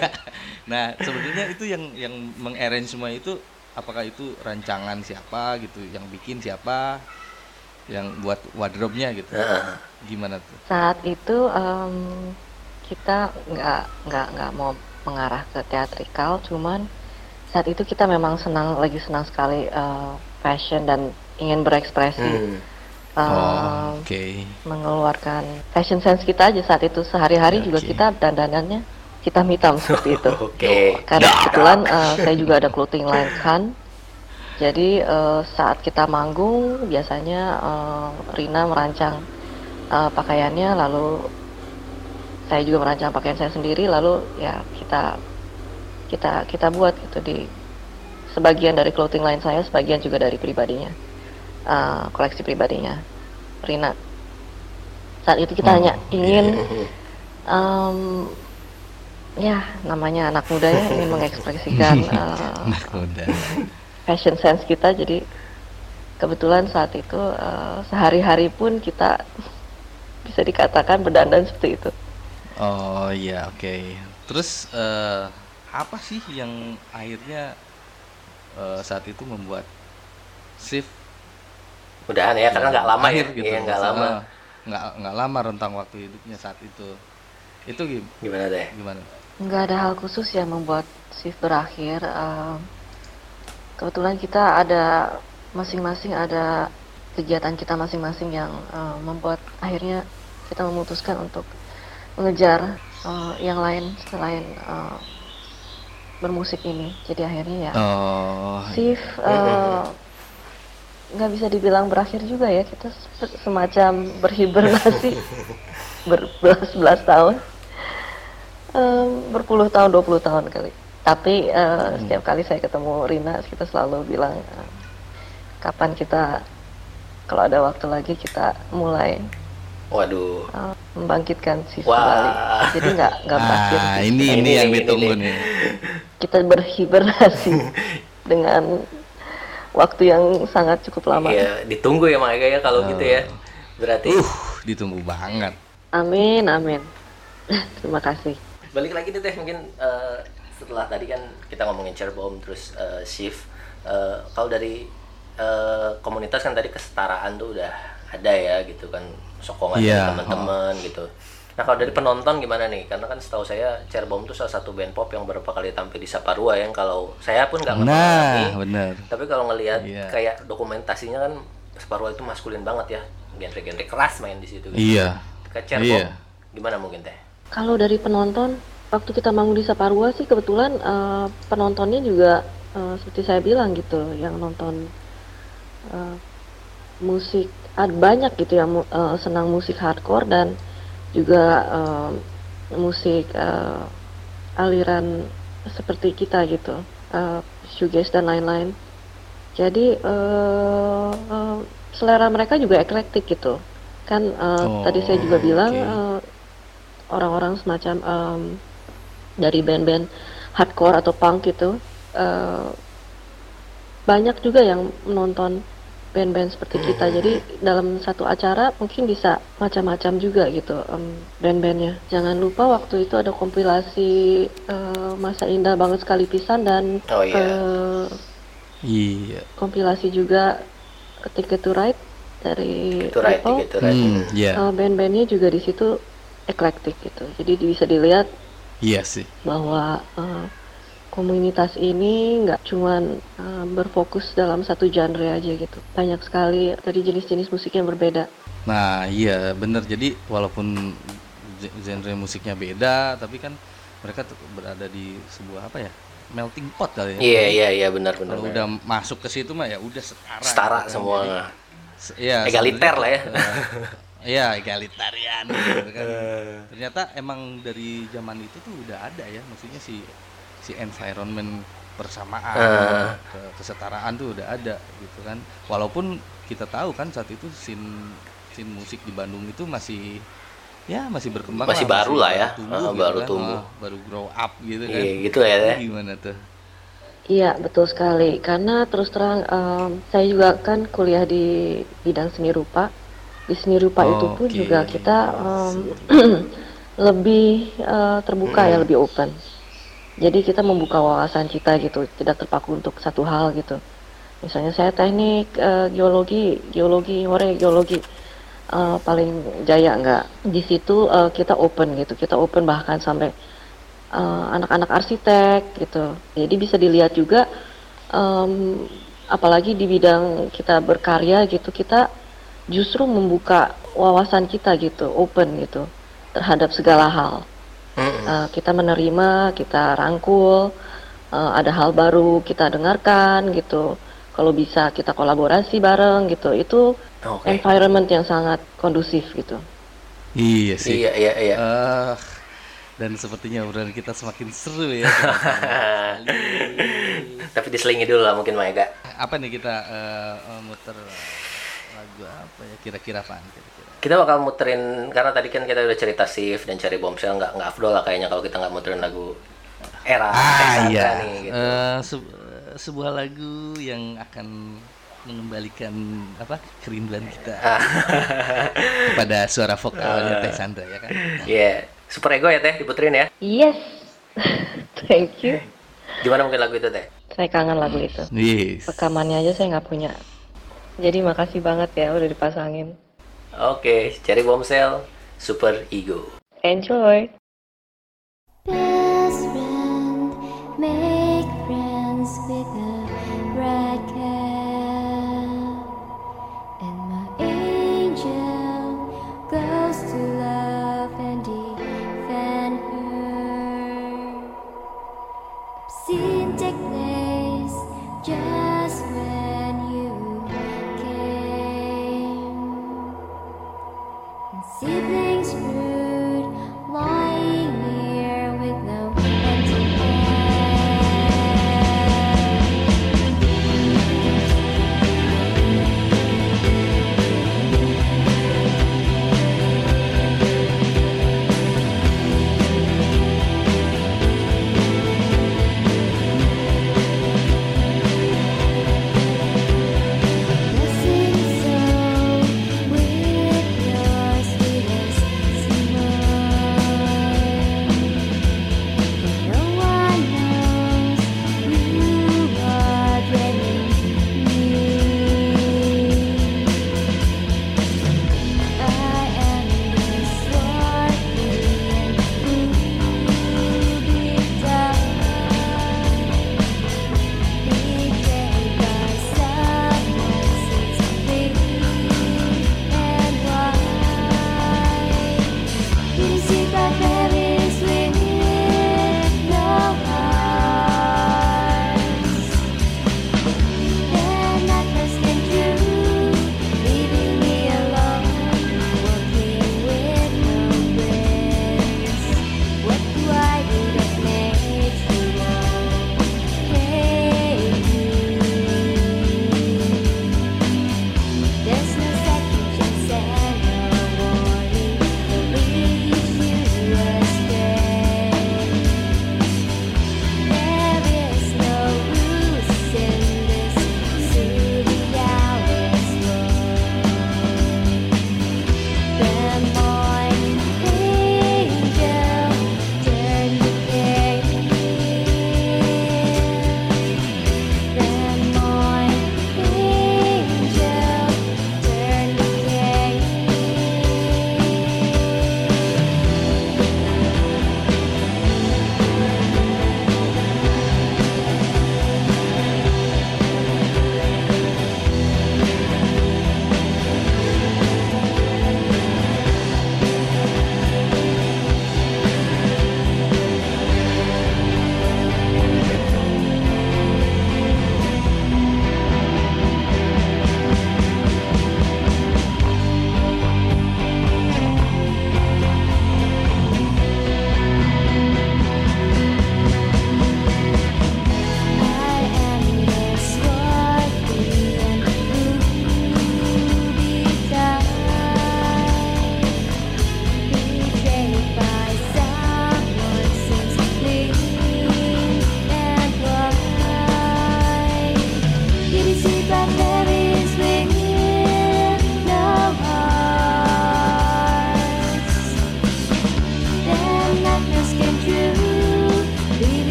[laughs] nah, sebenarnya itu yang yang mengarrange semua itu apakah itu rancangan siapa gitu, yang bikin siapa, yang buat wardrobe-nya gitu. Heeh. Gimana tuh? Saat itu em, kita nggak nggak nggak mau mengarah ke teatrikal, cuman saat itu kita memang senang lagi senang sekali eh, fashion dan ingin berekspresi, Hmm. em, oh, oke. mengeluarkan fashion sense kita aja saat itu sehari-hari juga Oke. kita dandanannya hitam hitam seperti itu. [laughs] Oke. Karena kebetulan eh, saya juga ada clothing line kan. Jadi eh, saat kita manggung biasanya eh, Rina merancang eh, pakaiannya lalu saya juga merancang pakaian saya sendiri lalu ya kita kita kita buat gitu di sebagian dari clothing line saya sebagian juga dari pribadinya eh, koleksi pribadinya Rina saat itu kita Oh, hanya ingin Mhm. Em, ya namanya anak muda ya ingin [laughs] mengekspresikan [laughs] eh, Anak muda. Fashion sense kita jadi kebetulan saat itu eh, sehari-hari pun kita [laughs] bisa dikatakan berdandan seperti itu Oh iya, oke. Terus eh, apa sih yang akhirnya eh, saat itu membuat shift Udahan ya karena nggak lama akhir ya. gitu. Iya nggak lama. Ah, nggak nggak lama rentang waktu hidupnya saat itu. Itu gim- Gimana teh? gimana? nggak ada hal khusus yang membuat shift berakhir Em, kebetulan kita ada masing-masing ada kegiatan kita masing-masing yang eh, membuat akhirnya kita memutuskan untuk mengejar eh, yang lain selain eh, bermusik ini. Jadi akhirnya ya Oh, Sif nggak bisa dibilang berakhir juga ya. Kita se- semacam berhibernasi [laughs] berbelas-belas tahun. Em, berpuluh tahun 20 tahun kali tapi eh, setiap kali saya ketemu Rina kita selalu bilang eh, kapan kita kalau ada waktu lagi kita mulai Waduh. eh, membangkitkan Sif Wah. kembali jadi nggak nggak berakhir ah, Sif. ini Ini ini yang ditunggu nih. kita berhibernasi [laughs] dengan waktu yang sangat cukup lama. Iya, ditunggu ya makanya ya kalau gitu ya. Berarti Uh, ditunggu banget. Amin, amin. [laughs] Terima kasih. balik lagi deh teh mungkin eh, setelah tadi kan kita ngomongin Cerbom terus eh, shift eh, kalau dari eh, komunitas kan tadi kesetaraan tuh udah ada ya gitu kan sokongan dari Iya, teman-teman gitu nah kalau dari penonton gimana nih karena kan setahu saya Cerbom tuh salah satu band pop yang beberapa kali tampil di Saparua yang kalau saya pun nggak Nah, benar. tapi kalau ngelihat Iya. kayak dokumentasinya kan Saparua itu maskulin banget ya genre-genre keras main di situ gitu. Iya. ke Cerbom Iya. gimana mungkin teh Kalau dari penonton, waktu kita manggung di Saparua sih kebetulan eh, penontonnya juga eh, seperti saya bilang gitu, yang nonton eh, musik ada banyak gitu yang eh, senang musik hardcore dan juga eh, musik eh, aliran seperti kita gitu, eh, shoegaze dan lain-lain. Jadi eh, eh, selera mereka juga eklektik gitu. Kan eh, Oh, tadi saya juga bilang oke. eh, orang-orang semacam em, dari band-band hardcore atau punk gitu eh, banyak juga yang menonton band-band seperti kita jadi dalam satu acara mungkin bisa macam-macam juga gitu em, band-bandnya jangan lupa waktu itu ada kompilasi eh, masa indah banget sekali pisan dan Oh, iya. eh, Iya. kompilasi juga Ticket to Ride dari Apple. right Hmm, iya. Eh, band-bandnya juga di situ eklektik gitu. Jadi bisa dilihat Iya sih. bahwa eh, komunitas ini nggak cuman eh, berfokus dalam satu genre aja gitu. Banyak sekali dari jenis-jenis musik yang berbeda. Nah, iya bener. Jadi walaupun ge- genre musiknya beda, tapi kan mereka tuh berada di sebuah apa ya? melting pot kali ya. iya iya iya benar benar Kalau udah masuk ke situ mah ya udah setara. setara gitu kan. semua Iya, Egaliter lah ya. Eh, Iya, egalitarian gitu kan. Ternyata emang dari zaman itu tuh udah ada ya, maksudnya si si environment persamaan, ke- kesetaraan tuh udah ada gitu kan. Walaupun kita tahu kan saat itu sin sin musik di Bandung itu masih ya masih berkembang Masih baru lah ya. tumbuh Ah, gitu baru kan. tumbuh. Ah, baru grow up gitu kan. iya gitu ya Gimana tuh? Iya betul sekali. Karena terus terang em, saya juga kan kuliah di bidang seni rupa. Di seni rupa itu pun Oke. juga kita em, [clears throat] lebih eh, terbuka ya, lebih open. Jadi kita membuka wawasan kita gitu, tidak terpaku untuk satu hal gitu. Misalnya saya teknik eh, geologi, geologi, hore geologi eh, paling jaya enggak. Di situ eh, kita open gitu, kita open bahkan sampai anak-anak arsitek gitu. Jadi bisa dilihat juga, em, apalagi di bidang kita berkarya gitu, kita justru membuka wawasan kita gitu, open gitu terhadap segala hal. Mm-mm. Eh, kita menerima, kita rangkul, eh, ada hal baru kita dengarkan gitu. Kalau bisa kita kolaborasi bareng gitu. Itu Oke. environment yang sangat kondusif gitu. Iya sih. iya iya iya Ah, dan sepertinya obrolan kita semakin seru ya. [laughs] tapi diselingi dulu lah mungkin Maega apa nih kita eh, muter lagu apa ya kira-kira apaan kira-kira? kita bakal muterin karena tadi kan kita udah cerita Sif dan cari bombshell nggak nggak afdol lah kayaknya kalau kita nggak muterin lagu era Ah Sandra iya. nih gitu. Eh, se- sebuah lagu yang akan mengembalikan apa kerinduan kita [laughs] kepada suara vokalnya Teh Sandra ya kan. Iya, super ego ya teh diputerin ya. Yes, [laughs] thank you. Gimana mungkin lagu itu teh? Saya kangen lagu itu. Yes. Rekamannya aja saya nggak punya. Jadi makasih banget ya udah dipasangin. Oke, cari bombshell, super ego. Enjoy.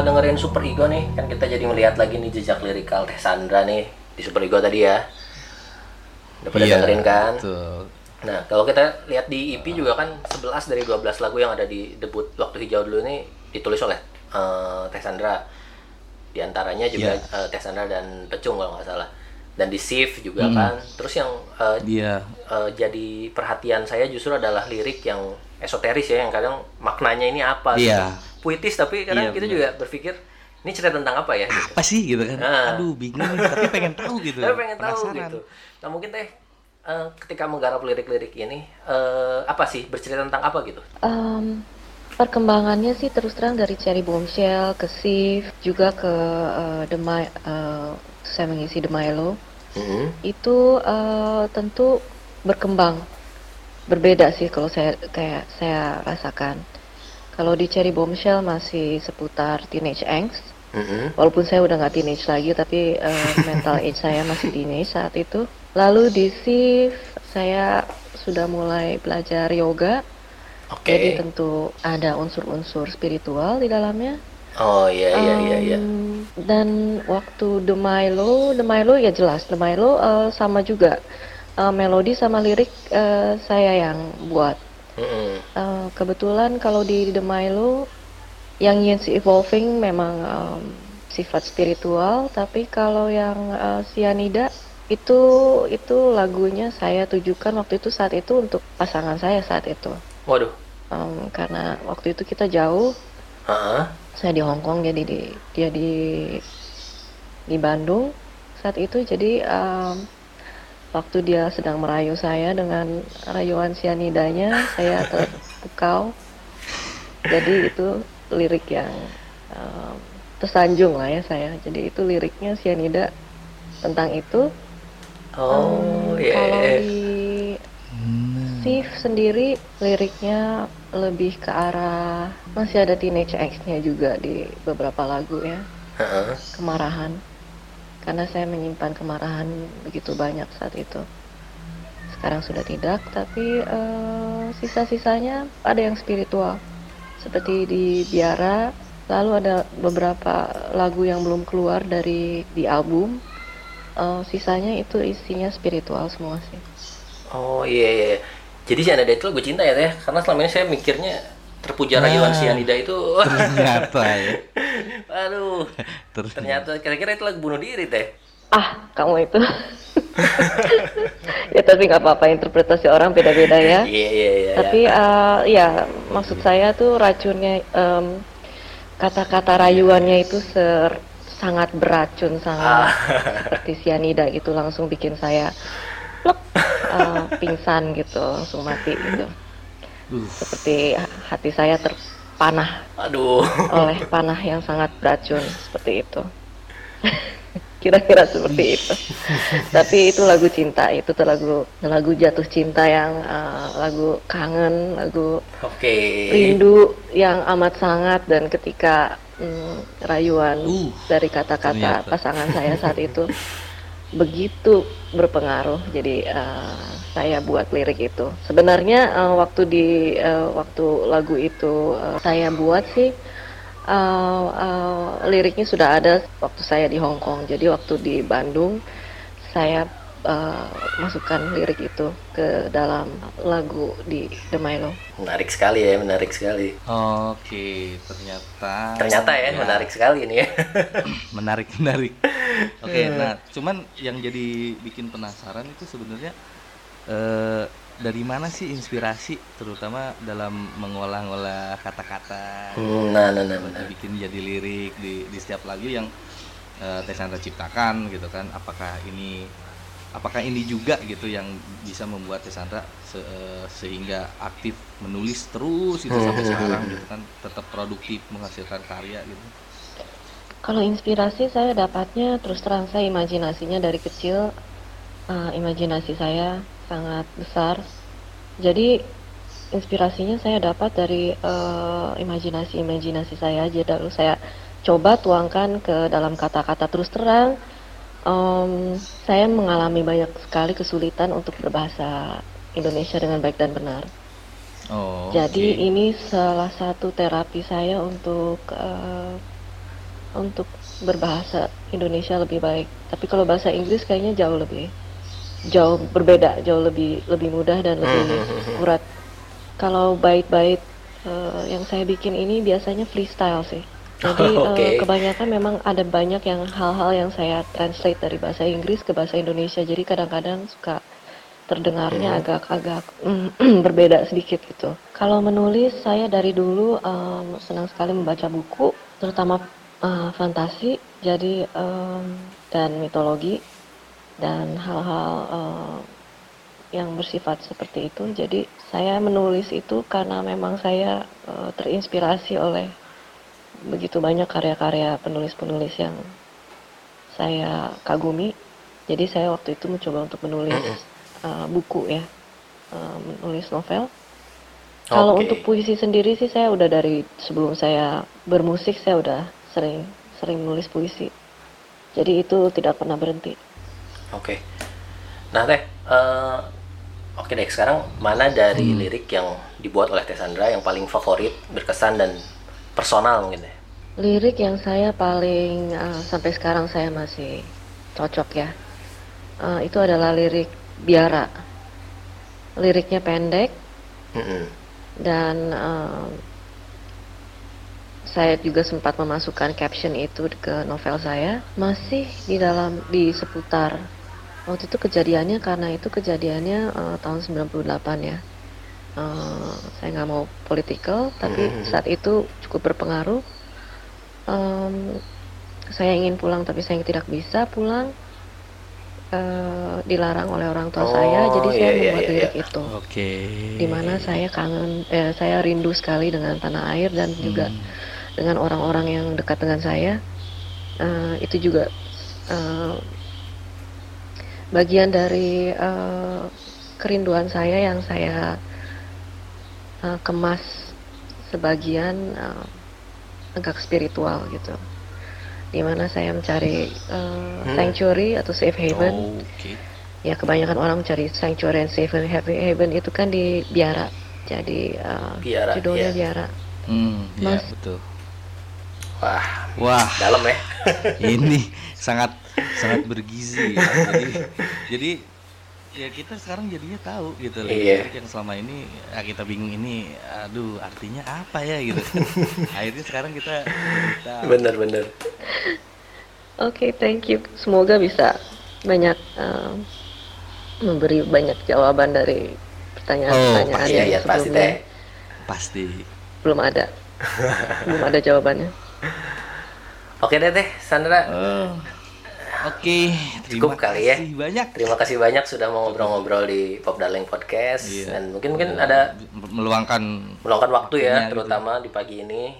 Setelah dengerin Super Ego nih, kan kita jadi melihat lagi nih jejak lirikal Teh Sandra nih di Super Ego tadi ya. Udah pada dengerin kan? Iya, Betul. Nah, kalau kita lihat di EP juga kan 11 dari 12 lagu yang ada di debut Waktu Hijau dulu ini ditulis oleh eh, Teh Sandra. Di antaranya juga Iya. eh, Teh Sandra dan Pecung kalau nggak salah. Dan di Sif juga Hmm. kan. Terus yang eh, Dia eh, jadi perhatian saya justru adalah lirik yang esoteris ya, yang kadang maknanya ini apa Iya. gitu. Puitis tapi kadang Iya, kita benar. juga berpikir ini cerita tentang apa ya gitu. apa sih gitu kan? Nah. Aduh, bingung tapi pengen tahu gitu. Saya pengen tahu Penasaran. gitu. Nah mungkin teh eh, ketika menggarap lirik-lirik ini eh, apa sih bercerita tentang apa gitu? Em, perkembangannya sih terus terang dari Cherry Bombshell ke Sif juga ke eh, The Mi- eh, saya mengisi The Milo Mhm. itu eh, tentu berkembang berbeda sih kalau saya kayak saya rasakan kalau di Cherry Bombshell masih seputar teenage angst Mhm. walaupun saya udah nggak teenage lagi tapi eh, [laughs] mental age saya masih teenage saat itu lalu di Sif saya sudah mulai belajar yoga Oke. jadi tentu ada unsur-unsur spiritual di dalamnya Oh iya iya iya iya. Dan waktu The Milo, The Milo ya jelas, The Milo eh, sama juga Eh, melodi sama lirik eh, saya yang buat. Mhm. Eh, kebetulan kalau di The Milo yang Yancy Evolving memang em, sifat spiritual, tapi kalau yang eh, Cyanida itu itu lagunya saya tujukan waktu itu saat itu untuk pasangan saya saat itu. Waduh. Em, karena waktu itu kita jauh, Heeh. saya di Hong Kong jadi di, dia di di Bandung saat itu jadi em, waktu dia sedang merayu saya dengan rayuan sianidanya saya terpukau jadi itu lirik yang em, tersanjung lah ya saya jadi itu liriknya sianida tentang itu Oh Em, iya. kalau iya. di Hmm. Sif sendiri liriknya lebih ke arah masih ada teenage angst-nya juga di beberapa lagu ya Heeh. kemarahan karena saya menyimpan kemarahan begitu banyak saat itu sekarang sudah tidak tapi eh, sisa-sisanya ada yang spiritual seperti di Biara lalu ada beberapa lagu yang belum keluar dari di album Eh, sisanya itu isinya spiritual semua sih Oh iya iya. Jadi si Ananda itu lagu cinta ya teh? Karena selama ini saya mikirnya terpuja Nah. rayuan si Anida itu. [laughs] Ternyata ya. [laughs] Aduh. Ternyata kira-kira itu lagu bunuh diri teh. ah kamu itu [laughs] ya tapi nggak apa-apa interpretasi orang beda-beda ya Iya iya iya. tapi eh, ya maksud saya tuh racunnya em, kata-kata rayuannya itu ser- sangat beracun sangat seperti sianida gitu langsung bikin saya plek eh, pingsan gitu langsung mati gitu Uh. seperti hati saya terpanah Aduh. oleh panah yang sangat beracun seperti itu. [laughs] Kira-kira seperti itu. Tapi itu lagu cinta, itu tuh lagu lagu jatuh cinta yang eh, lagu kangen, lagu Oke. rindu yang amat sangat dan ketika mm, rayuan Uh, dari kata-kata pasangan saya saat itu [laughs] begitu berpengaruh jadi eh, saya buat lirik itu. Sebenarnya eh, waktu di eh, waktu lagu itu eh, saya buat sih eh, eh, liriknya sudah ada waktu saya di Hong Kong. Jadi waktu di Bandung saya eh, masukkan lirik itu ke dalam lagu di The Milo. Menarik sekali ya, menarik sekali. Oke, ternyata Ternyata ya, menarik sekali ini ya. menarik menarik oke nah cuman yang jadi bikin penasaran itu sebenarnya eh, dari mana sih inspirasi terutama dalam mengolah-olah kata-kata? Hmm, nah, nah, nah, benar. bikin jadi lirik di, di setiap lagu yang eh, Teh Sandra ciptakan gitu kan. Apakah ini apakah ini juga gitu yang bisa membuat Teh Sandra se- eh, sehingga aktif menulis terus itu sampai [laughs] sekarang gitu kan tetap produktif menghasilkan karya gitu Kalau inspirasi saya dapatnya terus terang saya imajinasinya dari kecil eh, imajinasi saya sangat besar. Jadi inspirasinya saya dapat dari eh, imajinasi-imajinasi saya aja lalu saya coba tuangkan ke dalam kata-kata terus terang em, saya mengalami banyak sekali kesulitan untuk berbahasa Indonesia dengan baik dan benar. oh Jadi oke. ini salah satu terapi saya untuk eh, untuk berbahasa Indonesia lebih baik. Tapi kalau bahasa Inggris kayaknya jauh lebih jauh berbeda, jauh lebih lebih mudah dan lebih akurat. Kalau bait-bait eh, yang saya bikin ini biasanya freestyle sih. Jadi [laughs] eh, Oke. kebanyakan memang ada banyak yang hal-hal yang saya translate dari bahasa Inggris ke bahasa Indonesia. Jadi kadang-kadang suka terdengarnya agak-agak mm, [clears throat] berbeda sedikit gitu. Kalau menulis saya dari dulu em, senang sekali membaca buku, terutama eh, fantasi, jadi em, dan mitologi dan hal-hal eh, yang bersifat seperti itu. Jadi saya menulis itu karena memang saya eh, terinspirasi oleh begitu banyak karya-karya penulis-penulis yang saya kagumi. Jadi saya waktu itu mencoba untuk menulis uh, [clears throat] buku ya, uh, menulis novel. Kalau Oke. untuk puisi sendiri sih saya udah dari sebelum saya bermusik saya udah sering sering menulis puisi. Jadi itu tidak pernah berhenti. Oke. Nah teh, eh, oke deh sekarang mana dari lirik yang dibuat oleh Teh Sandra yang paling favorit, berkesan dan personal mungkin deh? Lirik yang saya paling uh, sampai sekarang saya masih cocok ya. uh, itu adalah lirik biara. Liriknya pendek Mm-mm. dan uh, saya juga sempat memasukkan caption itu ke novel saya. Masih di dalam di seputar waktu itu kejadiannya karena itu kejadiannya uh, tahun 98 ya. Uh, saya nggak mau political, tapi Mhm. saat itu cukup berpengaruh. Um, saya ingin pulang tapi saya tidak bisa pulang. Uh, dilarang oleh orang tua saya, Oh, jadi saya iya, iya, membuat iya, lirik iya. itu. Oke. Di mana saya kangen, eh, saya rindu sekali dengan tanah air dan juga dengan orang-orang yang dekat dengan saya. Eh, itu juga eh, bagian dari eh, kerinduan saya yang saya eh, kemas sebagian eh, agak spiritual gitu. Di mana saya mencari eh, sanctuary atau safe haven. Oke. Ya kebanyakan orang mencari sanctuary and safe haven itu kan di biara. Jadi eh, Biara, judulnya iya. biara. Hmm, ya Mas. betul. Wah, Wah, dalam ya. [laughs] ini [laughs] sangat sangat bergizi. Ya. Jadi, jadi ya kita sekarang jadinya tahu gitu loh. Iya. Yang selama ini ya kita bingung ini, aduh artinya apa ya gitu. [laughs] Akhirnya sekarang kita tahu. Bener-bener. Oke, thank you. Semoga bisa banyak um, memberi banyak jawaban dari pertanyaan-pertanyaan Iya, yang iya pasti sebelumnya. Pasti. belum ada. belum ada jawabannya. Oke deh teh, Sandra. Oh, Oke, terima Cukup kali ya. kasih banyak. Terima kasih banyak sudah mau ngobrol-ngobrol di Pop Darling Podcast Iya. dan mungkin mungkin ada meluangkan meluangkan waktu ya, gitu. terutama di pagi ini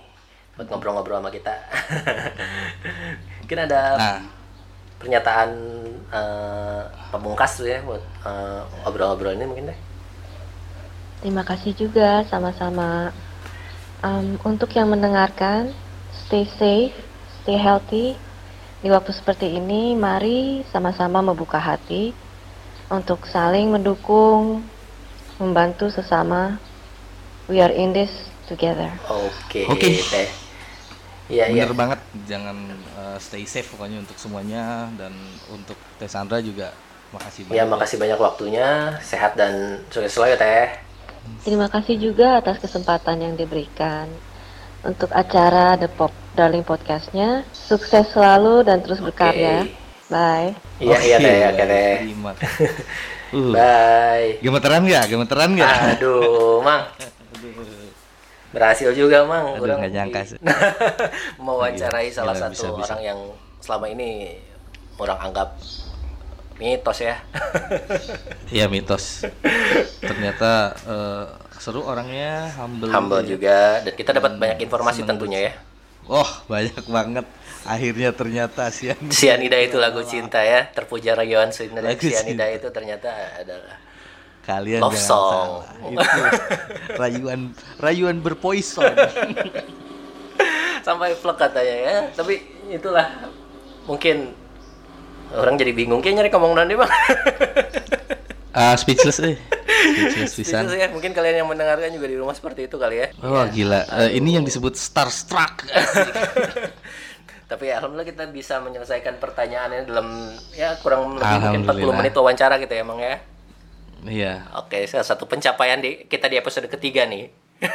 buat ngobrol-ngobrol sama kita. [laughs] mungkin ada nah pernyataan eh, pemungkas tuh ya buat eh, obrol-obrol ini mungkin deh. Terima kasih juga sama-sama Um, untuk yang mendengarkan. Stay safe, stay healthy. Di waktu seperti ini, mari sama-sama membuka hati untuk saling mendukung, membantu sesama. We are in this together. Oke. Oke. Teh. Iya, iya. bener banget jangan uh, stay safe pokoknya untuk semuanya dan untuk Teh Sandra juga makasih banyak Ya, makasih banyak waktunya. Sehat dan sukses selalu ya, Teh. Terima kasih juga atas kesempatan yang diberikan untuk acara The Pop Darling Podcastnya. Sukses selalu dan terus berkarya. Bye. Iya, iya, Teh. Oke, kasih. [laughs] uh, Bye. gemeteran nggak gemeteran nggak Aduh, [laughs] Mang. Berhasil juga, Mang. Aduh, nggak nyangka sih. [laughs] mewawancarai Iya, salah iya, satu bisa, bisa. orang yang selama ini orang anggap mitos ya. Iya mitos ternyata eh, seru orangnya humble Humble juga dan kita dapat banyak informasi tentunya ya. Oh banyak banget akhirnya ternyata sian Sianida itu lagu cinta ya, terpuja rayuan Sianida, Lagu Sianida cinta. itu ternyata adalah kalian Love song. salah itu rayuan rayuan berpoison [laughs] sampai vlog katanya ya. Tapi itulah mungkin orang jadi bingung kayaknya nyari ngomong nanti bang. [laughs] ah speechless eh [laughs] speechless Itu ya, mungkin kalian yang mendengarkan juga di rumah seperti itu kali ya. Wah gila, Eh, ini yang disebut starstruck. [laughs] Tapi alhamdulillah kita bisa menyelesaikan pertanyaannya dalam ya kurang lebih mungkin 40 Alhamdulillah. menit wawancara gitu ya emang ya. Iya. Oke, salah satu pencapaian di kita di episode ketiga nih. [laughs]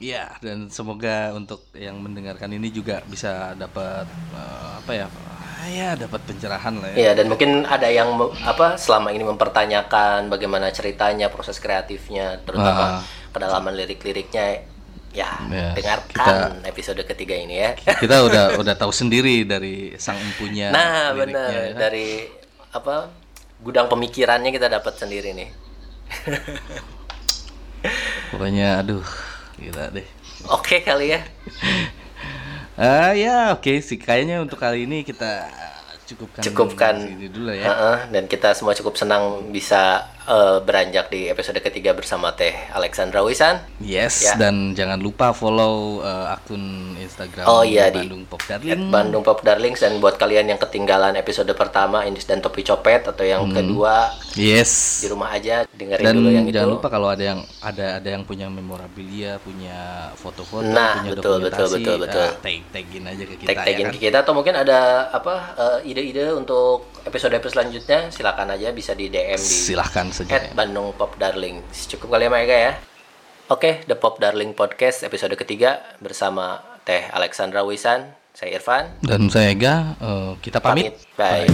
Iya, dan semoga untuk yang mendengarkan ini juga bisa dapat eh, apa ya? Ya, dapat pencerahan lah ya. Iya, dan mungkin ada yang apa selama ini mempertanyakan bagaimana ceritanya, proses kreatifnya, terutama Ah. kedalaman lirik-liriknya. Ya, Ya, dengarkan episode ketiga ini ya. Kita udah udah tahu sendiri dari sang empunya. Nah, benar. ya. Dari apa gudang pemikirannya kita dapat sendiri nih. Pokoknya aduh, gila deh. Oke kali ya. [laughs] Ah ya, oke sih. Kayaknya untuk kali ini kita cukupkan Cukupkan. dulu ya. Heeh, dan kita semua cukup senang bisa eh, beranjak di episode ketiga bersama Teh Alexandra Wisan. Yes, Ya. dan jangan lupa follow eh, akun Instagram Oh, iya, di- Bandung Pop Darling. Bandung Pop Darlings dan buat kalian yang ketinggalan episode pertama Indis dan Topi Copet atau yang kedua Yes. di rumah aja dengerin Dan dulu yang itu. jangan lupa kalau ada yang ada ada yang punya memorabilia, punya foto-foto, Nah, punya betul, betul, dokumentasi, betul, betul. ah, tag tagin aja ke kita tag tagin ya kan? ke kita atau mungkin ada apa eh, ide-ide untuk episode-episode selanjutnya silakan aja bisa di DM di Silahkan saja. at Bandung Pop Darling. Cukup kali ya Mega ya. Oke, The Pop Darling Podcast episode ketiga bersama Teh Alexandra Wisan, saya Irfan. Dan saya Ega, eh, kita pamit. Bye.